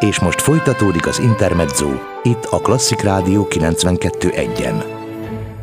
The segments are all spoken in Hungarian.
És most folytatódik az Intermezzo, itt a Klasszik Rádió 92.1-en.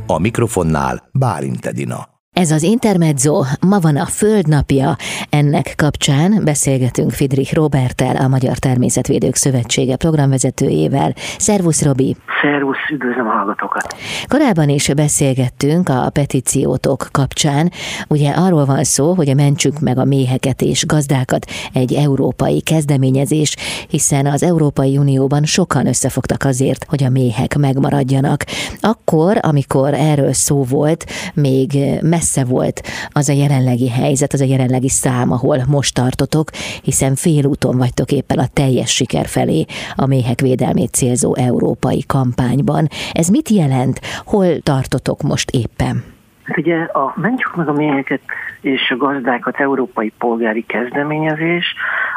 A mikrofonnál Bálint Edina. Ez az Intermezzo, ma van a Földnapja. Ennek kapcsán beszélgetünk Fidrich Robertel, a Magyar Természetvédők Szövetsége programvezetőjével. Szervusz, Robi! Szervusz, üdvözlöm a hallgatókat! Korábban is beszélgettünk a petíciótok kapcsán. Ugye arról van szó, hogy a Mentsük meg a méheket és gazdákat egy európai kezdeményezés, hiszen az Európai Unióban sokan összefogtak azért, hogy a méhek megmaradjanak. Akkor, amikor erről szó volt, még messze messze volt az a jelenlegi helyzet, az a jelenlegi szám, ahol most tartotok, hiszen félúton vagytok éppen a teljes siker felé a méhek védelmét célzó európai kampányban. Ez mit jelent? Hol tartotok most éppen? Hát ugye a Mentsük meg a méheket és a gazdákat európai polgári kezdeményezés,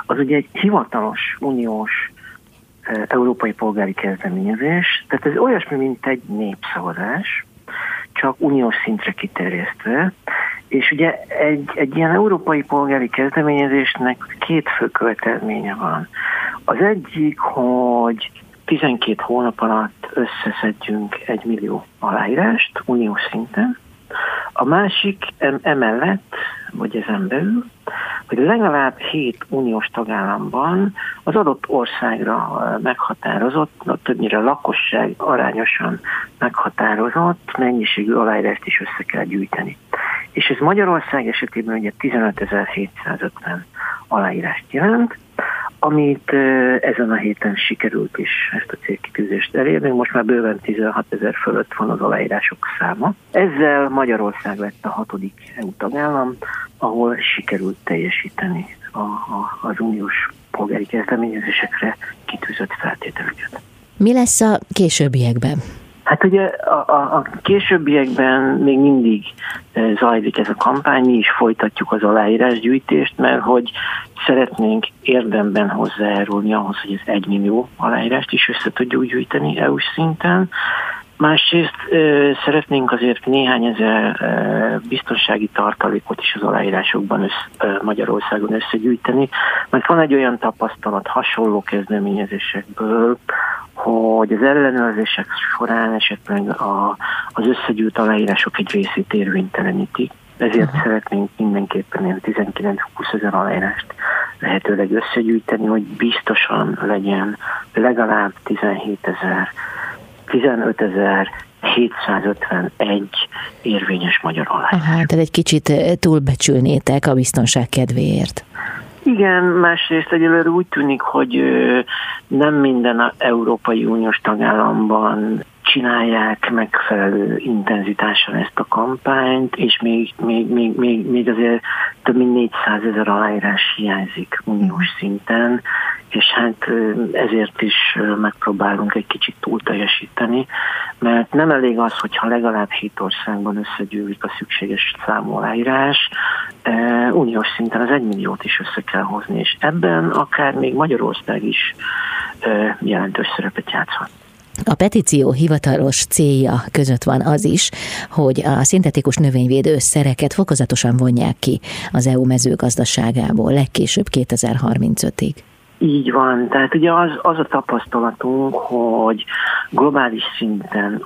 az ugye egy hivatalos uniós európai polgári kezdeményezés, tehát ez olyasmi, mint egy népszavazás, csak uniós szintre kiterjesztve, és ugye egy, egy ilyen európai polgári kezdeményezésnek két fő követelménye van. Az egyik, hogy 12 hónap alatt összeszedjünk egy millió aláírást uniós szinten. A másik emellett, vagy ezen belül, hogy legalább 7 uniós tagállamban az adott országra meghatározott, többnyire lakosság arányosan meghatározott mennyiségű aláírást is össze kell gyűjteni. És ez Magyarország esetében ugye 15.750 aláírást jelent, amit ezen a héten sikerült is ezt a célkitűzést elérni. Most már bőven 16 ezer fölött van az aláírások száma. Ezzel Magyarország lett a hatodik EU tagállam, ahol sikerült teljesíteni a, a, az uniós polgári kezdeményezésekre kitűzött feltételeket. Mi lesz a későbbiekben? Hát ugye a, a, a későbbiekben még mindig e, zajlik ez a kampány, mi is folytatjuk az aláírásgyűjtést, mert hogy szeretnénk érdemben hozzájárulni ahhoz, hogy ez egy millió aláírást is össze tudjuk gyűjteni EU-s szinten. Másrészt ö, szeretnénk azért néhány ezer ö, biztonsági tartalékot is az aláírásokban össz, Magyarországon összegyűjteni, mert van egy olyan tapasztalat hasonló kezdeményezésekből, hogy az ellenőrzések során esetleg a, az összegyűjt aláírások egy részét érvénytelenítik. Ezért uh-huh. szeretnénk mindenképpen ilyen 19-20 ezer aláírást lehetőleg összegyűjteni, hogy biztosan legyen legalább 17 ezer 15.751 érvényes magyar aláírás. Aha, tehát egy kicsit túlbecsülnétek a biztonság kedvéért. Igen, másrészt egyelőre úgy tűnik, hogy nem minden Európai Uniós tagállamban csinálják megfelelő intenzitással ezt a kampányt, és még, még, még, még, még azért több mint 400 ezer aláírás hiányzik uniós szinten, és hát ezért is megpróbálunk egy kicsit túl teljesíteni, mert nem elég az, hogyha legalább hét országban összegyűlik a szükséges számú aláírás, uniós szinten az egymilliót is össze kell hozni, és ebben akár még Magyarország is jelentős szerepet játszhat. A petíció hivatalos célja között van az is, hogy a szintetikus növényvédő szereket fokozatosan vonják ki az EU mezőgazdaságából, legkésőbb 2035-ig. Így van, tehát ugye az, az a tapasztalatunk, hogy globális szinten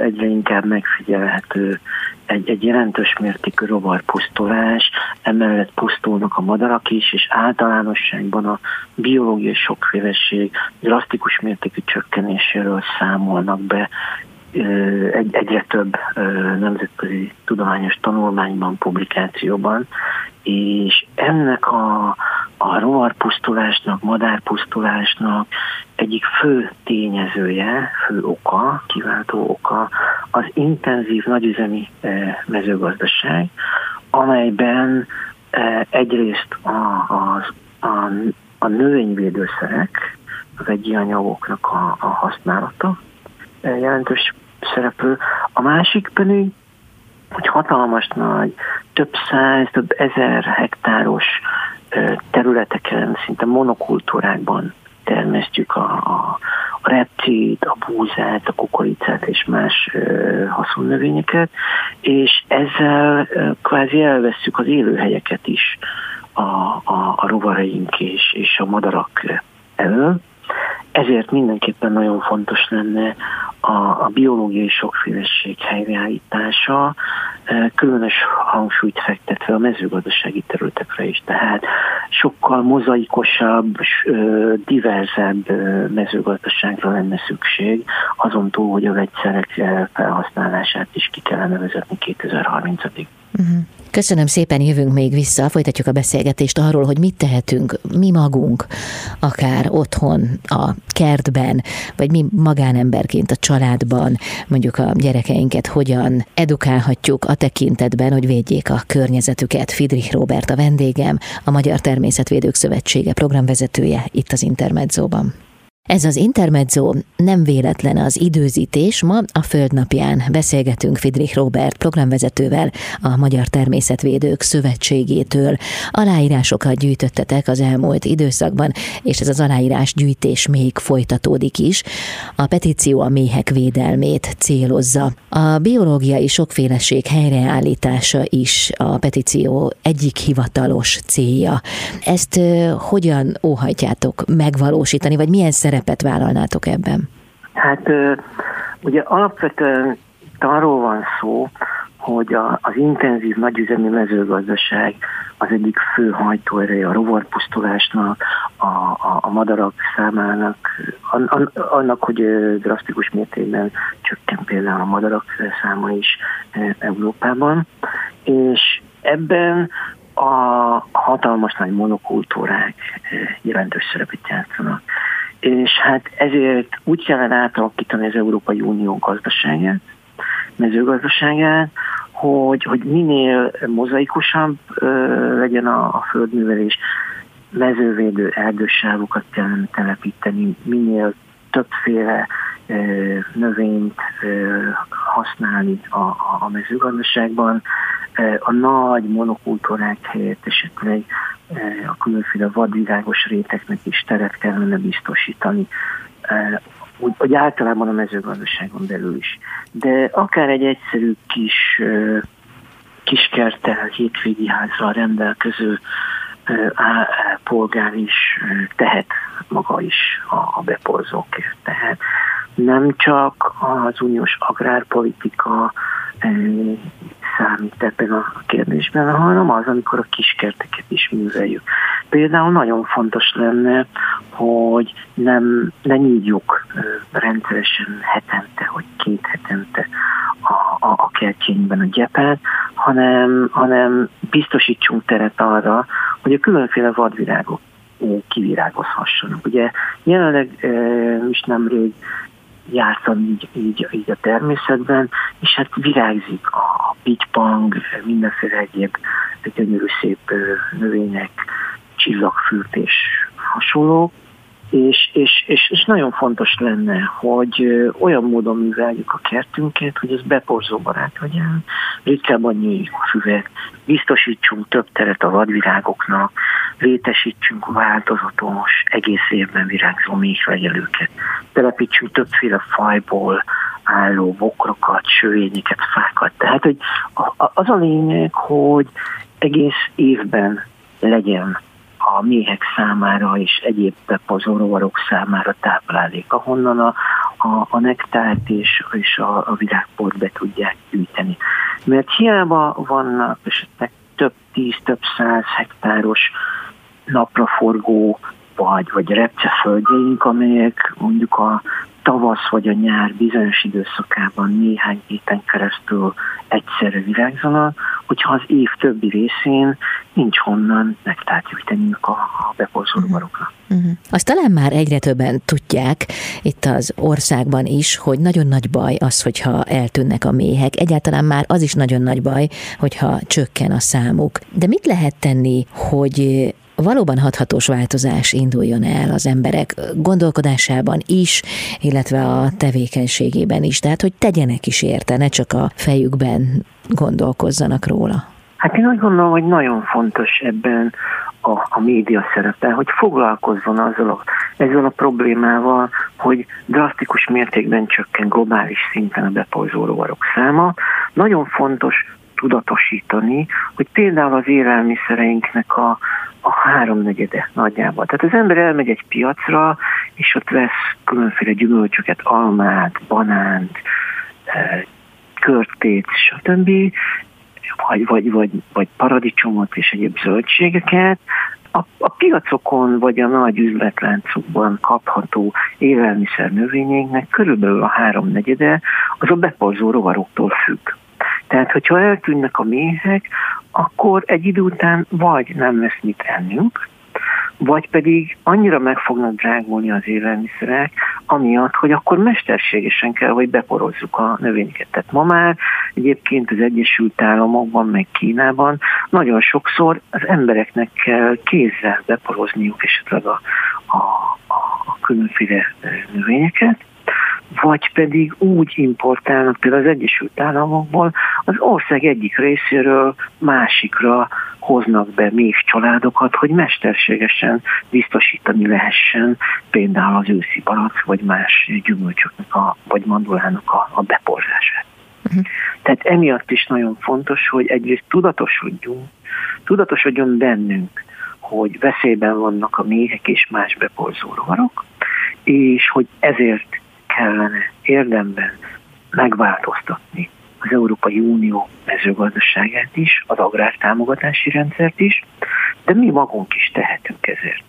egyre inkább megfigyelhető egy, egy jelentős mértékű rovarpusztulás, emellett pusztulnak a madarak is, és általánosságban a biológiai sokféleség drasztikus mértékű csökkenéséről számolnak be egy, egyre több nemzetközi tudományos tanulmányban, publikációban, és ennek a, a rovarpusztulásnak, madárpusztulásnak egyik fő tényezője, fő oka, kiváltó oka az intenzív nagyüzemi mezőgazdaság, amelyben egyrészt a, a, a, a növényvédőszerek, az egyi anyagoknak a, a használata jelentős szereplő, a másik pedig, hogy hatalmas nagy, több száz, több ezer hektáros területeken, szinte monokultúrákban termesztjük a, a, a repcét, a búzát, a kukoricát és más uh, haszonnövényeket, és ezzel uh, kvázi elveszük az élőhelyeket is a, a, a rovaraink és, és a madarak elől, ezért mindenképpen nagyon fontos lenne a, a biológiai sokféleség helyreállítása, különös hangsúlyt fektetve a mezőgazdasági területekre is. Tehát sokkal mozaikosabb, diverzebb mezőgazdaságra lenne szükség, azon túl, hogy a vegyszerek felhasználását is ki kellene vezetni 2030-ig. Uh-huh. Köszönöm szépen, jövünk még vissza, folytatjuk a beszélgetést arról, hogy mit tehetünk mi magunk, akár otthon, a kertben, vagy mi magánemberként a családban, mondjuk a gyerekeinket hogyan edukálhatjuk a tekintetben, hogy védjék a környezetüket. Fidrich Robert a vendégem, a Magyar Természetvédők Szövetsége programvezetője itt az Intermedzóban. Ez az Intermezzo nem véletlen az időzítés. Ma a Földnapján beszélgetünk Fidrich Robert programvezetővel, a Magyar Természetvédők Szövetségétől. Aláírásokat gyűjtöttetek az elmúlt időszakban, és ez az aláírás gyűjtés még folytatódik is. A petíció a méhek védelmét célozza. A biológiai sokféleség helyreállítása is a petíció egyik hivatalos célja. Ezt hogyan óhajtjátok megvalósítani, vagy milyen szerep szerepet vállalnátok ebben? Hát ugye alapvetően arról van szó, hogy a, az intenzív nagyüzemi mezőgazdaság az egyik fő hajtóereje a rovarpusztulásnak, a, a, a madarak számának, an, annak, hogy drasztikus mértékben csökken például a madarak száma is Európában, és ebben a hatalmas nagy monokultúrák jelentős szerepet és hát ezért úgy kellene átalakítani az Európai Unió gazdaságát, mezőgazdaságát, hogy, hogy minél mozaikusabb ö, legyen a, a földművelés, mezővédő erdősávokat kellene telepíteni, minél többféle ö, növényt ö, használni a, a mezőgazdaságban. A nagy monokultúrák helyett esetleg a különféle vadvirágos réteknek is teret kellene biztosítani, úgy, hogy általában a mezőgazdaságon belül is. De akár egy egyszerű kis kiskertel, hétvégi házzal rendelkező polgár is tehet maga is a beporzókért. Tehát nem csak az uniós agrárpolitika számít ebben a kérdésben, hanem az, amikor a kiskerteket is műveljük. Például nagyon fontos lenne, hogy nem, ne nyíljuk rendszeresen hetente, vagy két hetente a, a, a kertjénkben a gyepet, hanem, hanem biztosítsunk teret arra, hogy a különféle vadvirágok kivirágozhassanak. Ugye jelenleg e, is nemrég jártam így, így, így a természetben, és hát virágzik a pitypang, mindenféle egyéb gyönyörű szép növények, csillagfürt és hasonlók, és, és, és, és nagyon fontos lenne, hogy olyan módon műveljük a kertünket, hogy ez beporzó barát legyen, ritkábban nyíljük a füvet, biztosítsunk több teret a vadvirágoknak, létesítsünk változatos, egész évben virágzó méhlegelőket, telepítsünk többféle fajból álló bokrokat, sövényeket, fákat. Tehát, hogy az a lényeg, hogy egész évben legyen a méhek számára és egyéb pepazorovarok számára táplálék, ahonnan a, a, a nektárt és, és a, a virágport be tudják gyűjteni. Mert hiába vannak esetleg több tíz, több száz hektáros napraforgó vagy, vagy repceföldjeink, amelyek mondjuk a tavasz vagy a nyár bizonyos időszakában néhány héten keresztül egyszerre virágzanak, hogyha az év többi részén nincs honnan nektárt gyűjteniük a, a beporzoló barokra. Uh-huh. Azt talán már egyre többen tudják itt az országban is, hogy nagyon nagy baj az, hogyha eltűnnek a méhek. Egyáltalán már az is nagyon nagy baj, hogyha csökken a számuk. De mit lehet tenni, hogy valóban hathatós változás induljon el az emberek gondolkodásában is, illetve a tevékenységében is. Tehát, hogy tegyenek is érte, ne csak a fejükben gondolkozzanak róla. Hát én úgy gondolom, hogy nagyon fontos ebben a, a média szerepe, hogy foglalkozzon azzal a, ezzel a problémával, hogy drasztikus mértékben csökken globális szinten a beporzó rovarok száma. Nagyon fontos tudatosítani, hogy például az élelmiszereinknek a, a háromnegyede nagyjából. Tehát az ember elmegy egy piacra, és ott vesz különféle gyümölcsöket, almát, banánt, körtét, stb., vagy, vagy, vagy, vagy paradicsomot és egyéb zöldségeket, a, a piacokon vagy a nagy üzletláncokban kapható élelmiszer növényeknek körülbelül a háromnegyede az a beporzó rovaroktól függ. Tehát, hogyha eltűnnek a méhek, akkor egy idő után vagy nem lesz mit ennünk, vagy pedig annyira meg fognak drágulni az élelmiszerek, amiatt, hogy akkor mesterségesen kell, hogy beporozzuk a növényeket. Tehát ma már egyébként az Egyesült Államokban, meg Kínában nagyon sokszor az embereknek kell kézzel beporozniuk esetleg a, a, a, különféle növényeket, vagy pedig úgy importálnak például az Egyesült Államokból az ország egyik részéről másikra hoznak be még családokat, hogy mesterségesen biztosítani lehessen például az őszi barack, vagy más gyümölcsöknek, a, vagy mandulának a, a beporzását. Uh-huh. Tehát emiatt is nagyon fontos, hogy egyrészt tudatosodjunk, tudatosodjon bennünk, hogy veszélyben vannak a méhek és más beporzó rovarok, és hogy ezért kellene érdemben megváltoztatni az Európai Unió mezőgazdaságát is, az agrártámogatási rendszert is, de mi magunk is tehetünk ezért.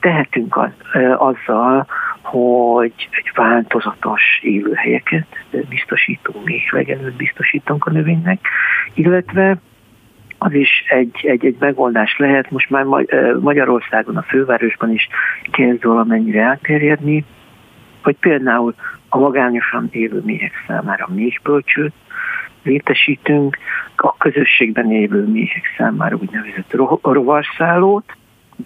Tehetünk az, azzal, hogy egy változatos élőhelyeket biztosítunk, még legelőtt biztosítunk a növénynek, illetve az is egy, egy, egy megoldás lehet, most már Magyarországon, a fővárosban is kezd valamennyire elterjedni, hogy például a magányosan élő méhek számára méhbölcsőt létesítünk, a közösségben élő méhek számára úgynevezett rovarszállót,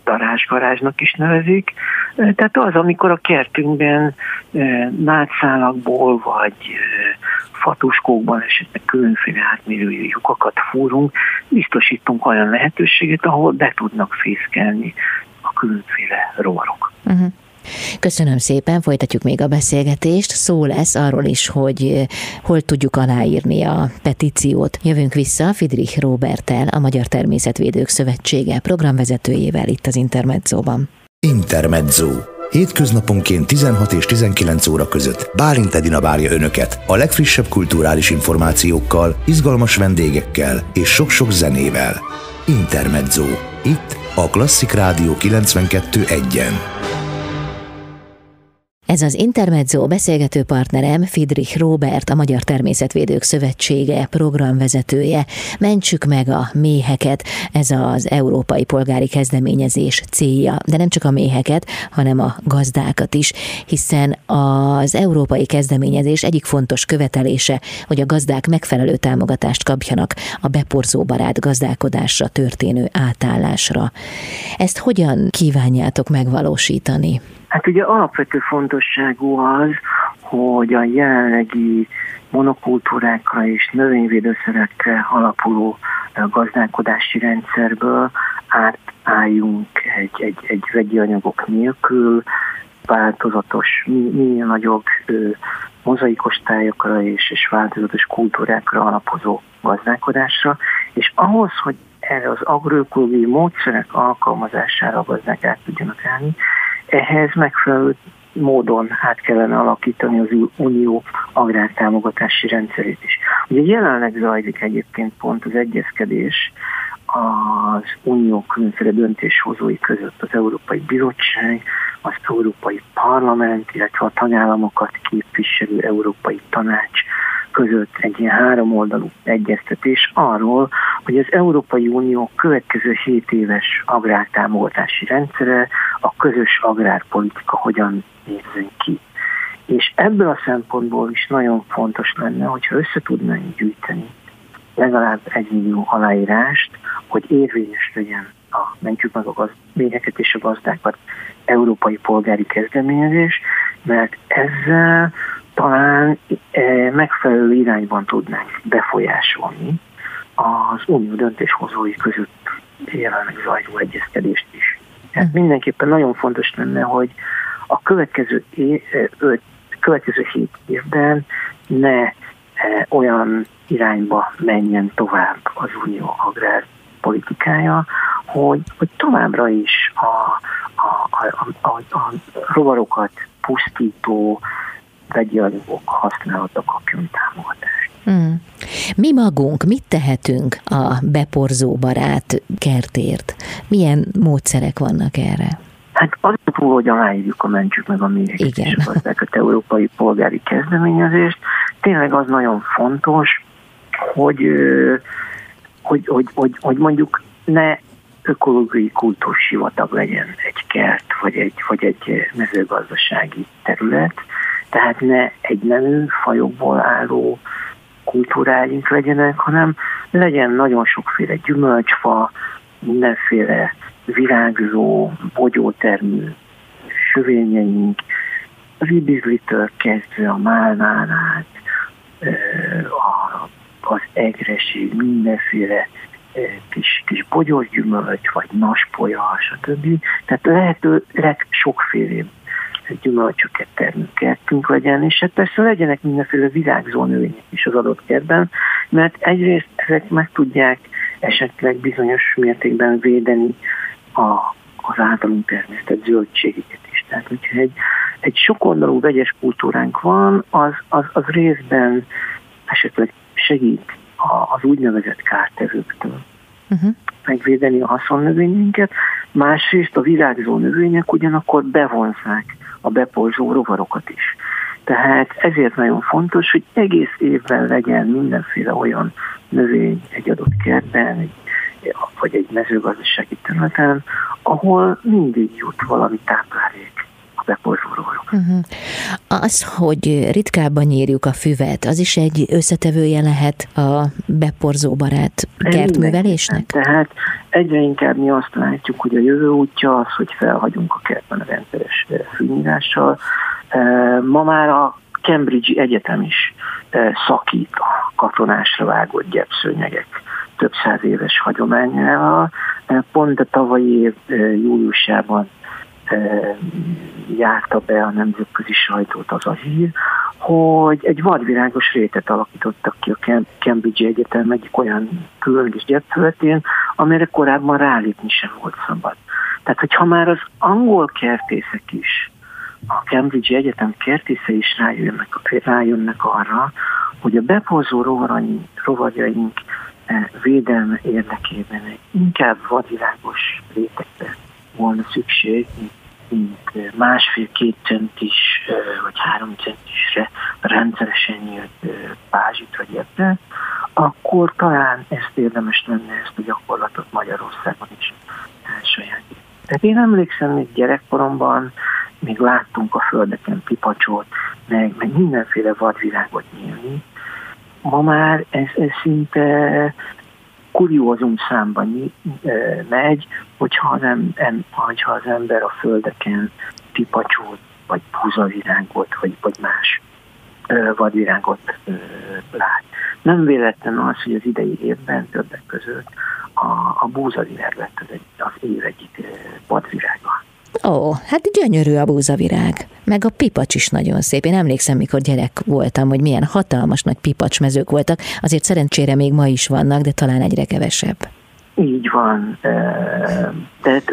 darázsgarázsnak is nevezik. Tehát az, amikor a kertünkben nátszálakból vagy fatuskókban esetleg különféle átmérőjű lyukakat fúrunk, biztosítunk olyan lehetőséget, ahol be tudnak fészkelni a különféle rovarok. Uh-huh. Köszönöm szépen, folytatjuk még a beszélgetést. Szó lesz arról is, hogy eh, hol tudjuk aláírni a petíciót. Jövünk vissza Fidrich Robertel, a Magyar Természetvédők Szövetsége programvezetőjével itt az Intermedzóban. Intermezzo. Hétköznaponként 16 és 19 óra között Bálint Edina várja Önöket a legfrissebb kulturális információkkal, izgalmas vendégekkel és sok-sok zenével. Intermezzo. Itt a Klasszik Rádió 92.1-en. Ez az Intermezzo beszélgető partnerem Friedrich Robert, a Magyar Természetvédők Szövetsége programvezetője. Mentsük meg a méheket, ez az európai polgári kezdeményezés célja, de nem csak a méheket, hanem a gazdákat is, hiszen az európai kezdeményezés egyik fontos követelése, hogy a gazdák megfelelő támogatást kapjanak a beporzó barát gazdálkodásra történő átállásra. Ezt hogyan kívánjátok megvalósítani? Hát ugye alapvető fontosságú az, hogy a jelenlegi monokultúrákra és növényvédőszerekre alapuló gazdálkodási rendszerből átálljunk egy, egy, egy vegyi anyagok nélkül, változatos, minél nagyobb ö, mozaikos tájakra és, és változatos kultúrákra alapozó gazdálkodásra, és ahhoz, hogy erre az agroökológiai módszerek alkalmazására a gazdák át tudjanak állni, ehhez megfelelő módon át kellene alakítani az unió agrártámogatási rendszerét is. Ugye jelenleg zajlik egyébként pont az egyezkedés az unió különféle döntéshozói között az Európai Bizottság, az Európai Parlament, illetve a tagállamokat képviselő Európai Tanács között egy ilyen háromoldalú egyeztetés arról, hogy az Európai Unió következő 7 éves agrártámogatási rendszere, a közös agrárpolitika hogyan nézzen ki. És ebből a szempontból is nagyon fontos lenne, hogyha össze tudnánk gyűjteni legalább egy millió aláírást, hogy érvényes legyen a mentjük meg a gazdéheket és a gazdákat európai polgári kezdeményezés, mert ezzel talán e, megfelelő irányban tudnánk befolyásolni az unió döntéshozói között jelenleg zajló egyezkedést is. Tehát hm. mindenképpen nagyon fontos lenne, hogy a következő, é, e, öt, következő hét évben ne e, olyan irányba menjen tovább az unió agrárpolitikája, hogy, hogy továbbra is a, a, a, a, a rovarokat pusztító vegyi anyagok használata kapjon támogatást. Hmm. Mi magunk mit tehetünk a beporzó barát kertért? Milyen módszerek vannak erre? Hát azon túl, hogy aláírjuk a mentsük meg a a európai polgári kezdeményezést, tényleg az nagyon fontos, hogy, hogy, hogy, hogy, hogy mondjuk ne ökológiai kultúrsivatag legyen egy kert, vagy egy, vagy egy mezőgazdasági terület, tehát ne egy nemű fajokból álló kultúráink legyenek, hanem legyen nagyon sokféle gyümölcsfa, mindenféle virágzó, bogyótermű sövényeink, az ibizlitől kezdve a málnán át, az egreség, mindenféle kis, kis bogyógyümölcs, vagy naspolya, stb. Tehát lehetőleg sokféle gyümölcsöket termőkertünk legyen, és hát persze legyenek mindenféle virágzó növények is az adott kertben, mert egyrészt ezek meg tudják esetleg bizonyos mértékben védeni a, az általunk termesztett zöldségeket is. Tehát, hogyha egy, egy sokoldalú vegyes kultúránk van, az, az, az részben esetleg segít az úgynevezett kártevőktől uh-huh. megvédeni a haszonnövényeinket, másrészt a virágzó növények ugyanakkor bevonzák a beporzó rovarokat is. Tehát ezért nagyon fontos, hogy egész évben legyen mindenféle olyan növény egy adott kertben, vagy egy mezőgazdasági területen, ahol mindig jut valami táplálék beporzolódok. Uh-huh. Az, hogy ritkábban nyírjuk a füvet, az is egy összetevője lehet a beporzóbarát kertművelésnek? Tehát egyre inkább mi azt látjuk, hogy a jövő útja az, hogy felhagyunk a kertben a rendszeres fűnyírással. Ma már a Cambridge Egyetem is szakít a katonásra vágott gyepszőnyegek több száz éves hagyományával. Pont a tavalyi év júliusában járta be a nemzetközi sajtót az a hír, hogy egy vadvirágos rétet alakítottak ki a Cambridge Egyetem egyik olyan különleges gyepföldén, amire korábban rálépni sem volt szabad. Tehát, hogyha már az angol kertészek is, a Cambridge Egyetem kertésze is rájönnek, rájönnek arra, hogy a bepozó rovarjaink védelme érdekében inkább vadvirágos rétegbe volna szükség, mint másfél-két centis vagy három centisre rendszeresen nyílt pázsit vagy ebbe, akkor talán ezt érdemes lenne ezt a gyakorlatot Magyarországon is elsajátítani. Tehát én emlékszem, még gyerekkoromban még láttunk a földeken pipacsot, meg, meg mindenféle vadvirágot nyílni. Ma már ez, ez szinte kuriózum számban megy, hogyha az, em, hogyha az ember a földeken pipacsót, vagy búzavirágot, vagy, vagy más vadvirágot lát. Nem véletlen az, hogy az idei évben többek között a, a búzavirág lett az, egy, az év egyik vadvirága. Ó, hát gyönyörű a búzavirág. Meg a pipacs is nagyon szép. Én emlékszem, mikor gyerek voltam, hogy milyen hatalmas nagy pipacsmezők voltak. Azért szerencsére még ma is vannak, de talán egyre kevesebb. Így van. Tehát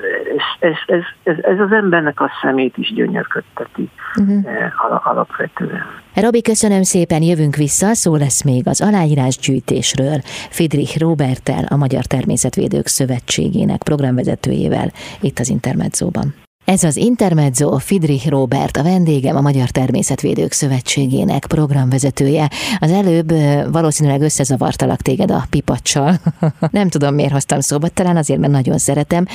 ez, ez, ez, ez az embernek a szemét is gyönyörködteti uh-huh. alapvetően. Robi, köszönöm szépen, jövünk vissza, szó lesz még az aláírásgyűjtésről. Friedrich Robertel, a Magyar Természetvédők Szövetségének programvezetőjével itt az Intermedzóban. Ez az Intermezzo Friedrich Robert, a vendégem, a Magyar Természetvédők Szövetségének programvezetője. Az előbb valószínűleg összezavartalak téged a pipacsal. Nem tudom, miért hoztam szóba, talán azért, mert nagyon szeretem,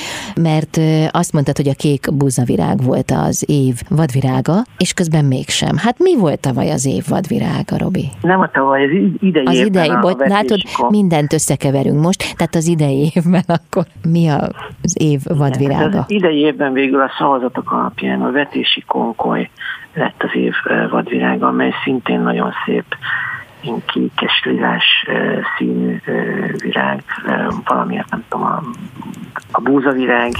mert azt mondtad, hogy a kék búzavirág volt az év vadvirága, és közben mégsem. Hát mi volt tavaly az év vadvirága, Robi? Nem a tavaly, az idei Az idei, bocs, látod, mindent összekeverünk most, tehát az idei évben akkor mi az év vadvirága? Az idei évben végül a szavazatok alapján a vetési konkoly lett az év vadvirága, amely szintén nagyon szép kékes lilás színű virág, valamiért nem tudom, a, a búzavirág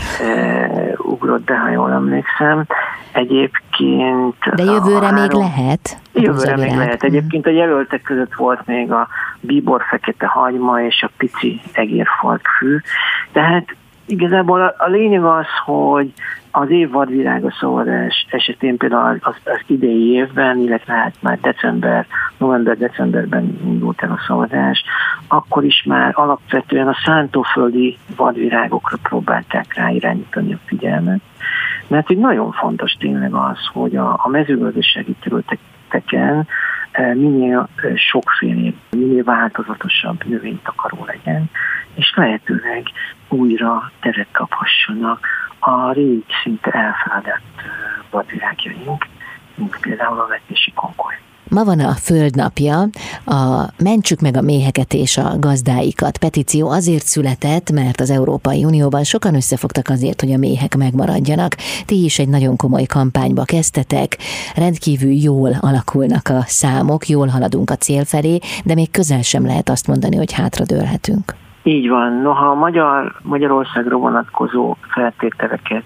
ugrott, de ha jól emlékszem. Egyébként... De jövőre három, még lehet? Jövőre még lehet. Egyébként a jelöltek között volt még a bíbor fekete hagyma és a pici egérfalk fű. Tehát Igazából a, a lényeg az, hogy az év vadvirága szavazás esetén például az, az idei évben, illetve hát már december, november-decemberben indult el a szavazás, akkor is már alapvetően a szántóföldi vadvirágokra próbálták ráirányítani a figyelmet. Mert hogy nagyon fontos tényleg az, hogy a, a mezőgazdasági területeken e, minél e, sokféle, minél változatosabb növénytakaró legyen, és lehetőleg újra teret kaphassanak a rég szinte elfeledett vadvirágjaink, mint például a vetési konkoly. Ma van a Földnapja, a Mentsük meg a méheket és a gazdáikat. Petíció azért született, mert az Európai Unióban sokan összefogtak azért, hogy a méhek megmaradjanak. Ti is egy nagyon komoly kampányba kezdtetek, rendkívül jól alakulnak a számok, jól haladunk a cél felé, de még közel sem lehet azt mondani, hogy hátradőlhetünk. Így van. Noha a Magyar, Magyarországra vonatkozó feltételeket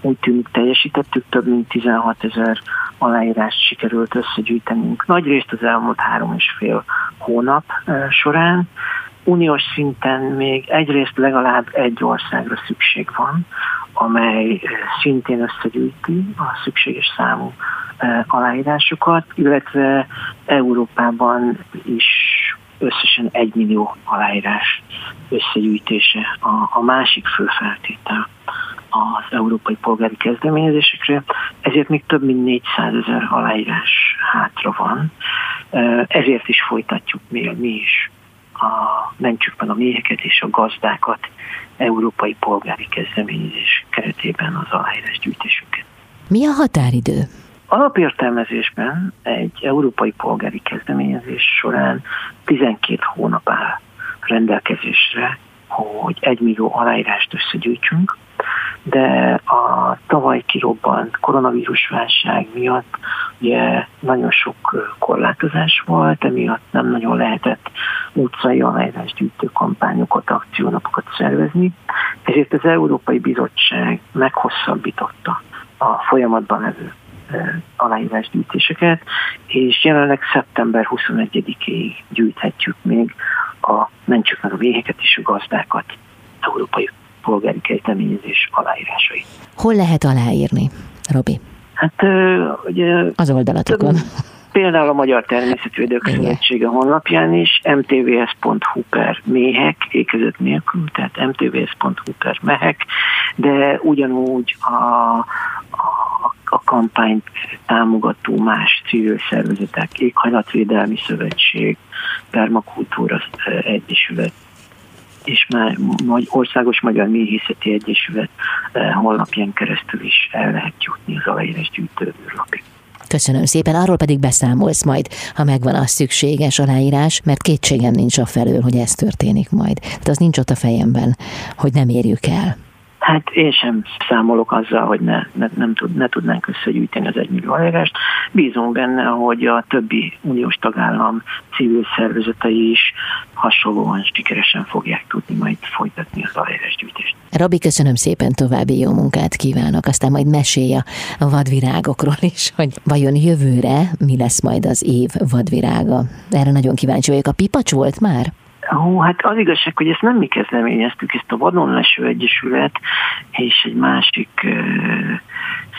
úgy tűnik teljesítettük, több mint 16 ezer aláírást sikerült összegyűjtenünk. Nagy részt az elmúlt három és fél hónap során. Uniós szinten még egyrészt legalább egy országra szükség van, amely szintén összegyűjti a szükséges számú aláírásokat, illetve Európában is összesen egy millió aláírás összegyűjtése a, a másik fő feltétel az európai polgári kezdeményezésekre, ezért még több mint 400 ezer aláírás hátra van. Ezért is folytatjuk mi, mi is a Mentsük meg a méheket és a gazdákat európai polgári kezdeményezés keretében az aláírás gyűjtésünket. Mi a határidő? Alapértelmezésben egy európai polgári kezdeményezés során 12 hónap áll rendelkezésre, hogy egy millió aláírást összegyűjtsünk, de a tavaly kirobbant koronavírus válság miatt ugye nagyon sok korlátozás volt, emiatt nem nagyon lehetett utcai aláírásgyűjtő kampányokat, akciónapokat szervezni, ezért az Európai Bizottság meghosszabbította a folyamatban levő aláírásgyűjtéseket, és jelenleg szeptember 21-ig gyűjthetjük még a Mentsük meg a véheket és a gazdákat európai polgári kezdeményezés aláírásait. Hol lehet aláírni, Robi? Hát ugye... Az oldalatokon. Például a Magyar Természetvédők Szövetsége honlapján is, mtvs.hu per méhek, ékezet nélkül, tehát mtvs.hu per mehek, de ugyanúgy a, a, kampányt támogató más civil szervezetek, Éghajlatvédelmi Szövetség, Permakultúra Egyesület, és már Országos Magyar Méhészeti Egyesület honlapján keresztül is el lehet jutni az aláírás gyűjtőbűrlapig. Köszönöm szépen, arról pedig beszámolsz majd, ha megvan a szükséges aláírás, mert kétségem nincs a felől, hogy ez történik majd. Tehát az nincs ott a fejemben, hogy nem érjük el. Hát én sem számolok azzal, hogy ne, ne, nem tud, ne tudnánk összegyűjteni az egymillió aláírást. Bízom benne, hogy a többi uniós tagállam civil szervezetei is hasonlóan sikeresen fogják tudni majd folytatni az aláírásgyűjtést. Robi, köszönöm szépen, további jó munkát kívánok, aztán majd mesélj a vadvirágokról is, hogy vajon jövőre mi lesz majd az év vadvirága. Erre nagyon kíváncsi vagyok. A pipacs volt már? Hú, hát az igazság, hogy ezt nem mi kezdeményeztük, ezt a Vadonleső Egyesület és egy másik uh,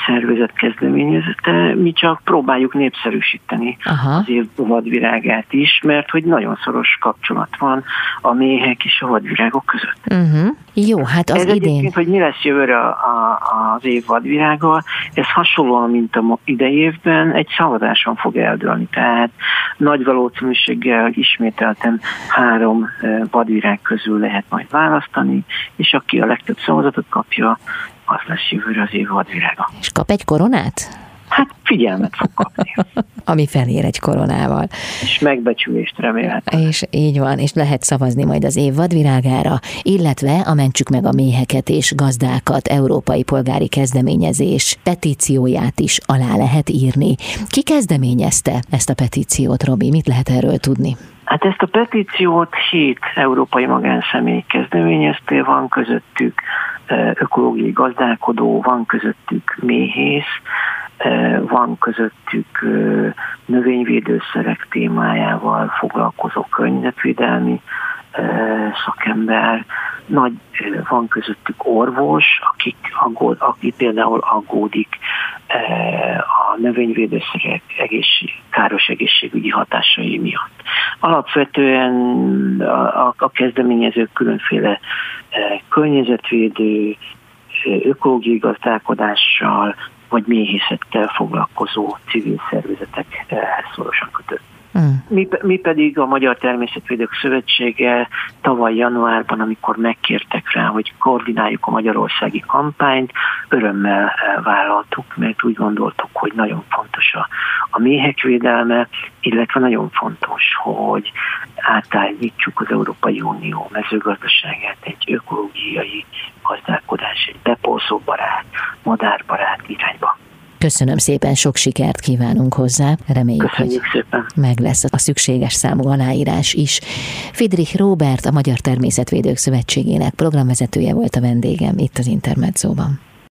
szervezet kezdeményezete, mi csak próbáljuk népszerűsíteni Aha. az év vadvirágát is, mert hogy nagyon szoros kapcsolat van a méhek és a vadvirágok között. Uh-huh. Jó, hát az ez idén... hogy mi lesz jövőre a, a, az év vadvirággal, ez hasonlóan, mint a idei évben, egy szavazáson fog eldőlni. Tehát nagy valószínűséggel ismételten három vadvirág közül lehet majd választani, és aki a legtöbb szavazatot kapja, az lesz jövőre az év vadvirága. És kap egy koronát? Hát figyelmet fog kapni. Ami felér egy koronával. És megbecsülést remélhetően. És így van, és lehet szavazni majd az év vadvirágára, illetve a Mentsük meg a méheket és gazdákat Európai Polgári Kezdeményezés petícióját is alá lehet írni. Ki kezdeményezte ezt a petíciót, Robi? Mit lehet erről tudni? Hát ezt a petíciót hét európai magánszemély kezdeményezte, van közöttük ökológiai gazdálkodó, van közöttük méhész, van közöttük növényvédőszerek témájával foglalkozó környezetvédelmi szakember, nagy, van közöttük orvos, akik aggód, aki például aggódik a növényvédőszerek egészség, káros egészségügyi hatásai miatt. Alapvetően a, a kezdeményezők különféle környezetvédő, ökológiai gazdálkodással, vagy méhészettel foglalkozó civil szervezetek szorosan kötött. Mi, mi pedig a Magyar Természetvédők Szövetsége tavaly januárban, amikor megkértek rá, hogy koordináljuk a magyarországi kampányt, örömmel eh, vállaltuk, mert úgy gondoltuk, hogy nagyon fontos a, a méhek védelme, illetve nagyon fontos, hogy átállítsuk az Európai Unió mezőgazdaságát egy ökológiai gazdálkodás, egy bepolszóbarát, madárbarát irányba. Köszönöm szépen, sok sikert kívánunk hozzá. Reméljük, Köszönjük hogy szépen. meg lesz a szükséges számú aláírás is. Friedrich Robert, a Magyar Természetvédők Szövetségének programvezetője volt a vendégem itt az Intermedzóban.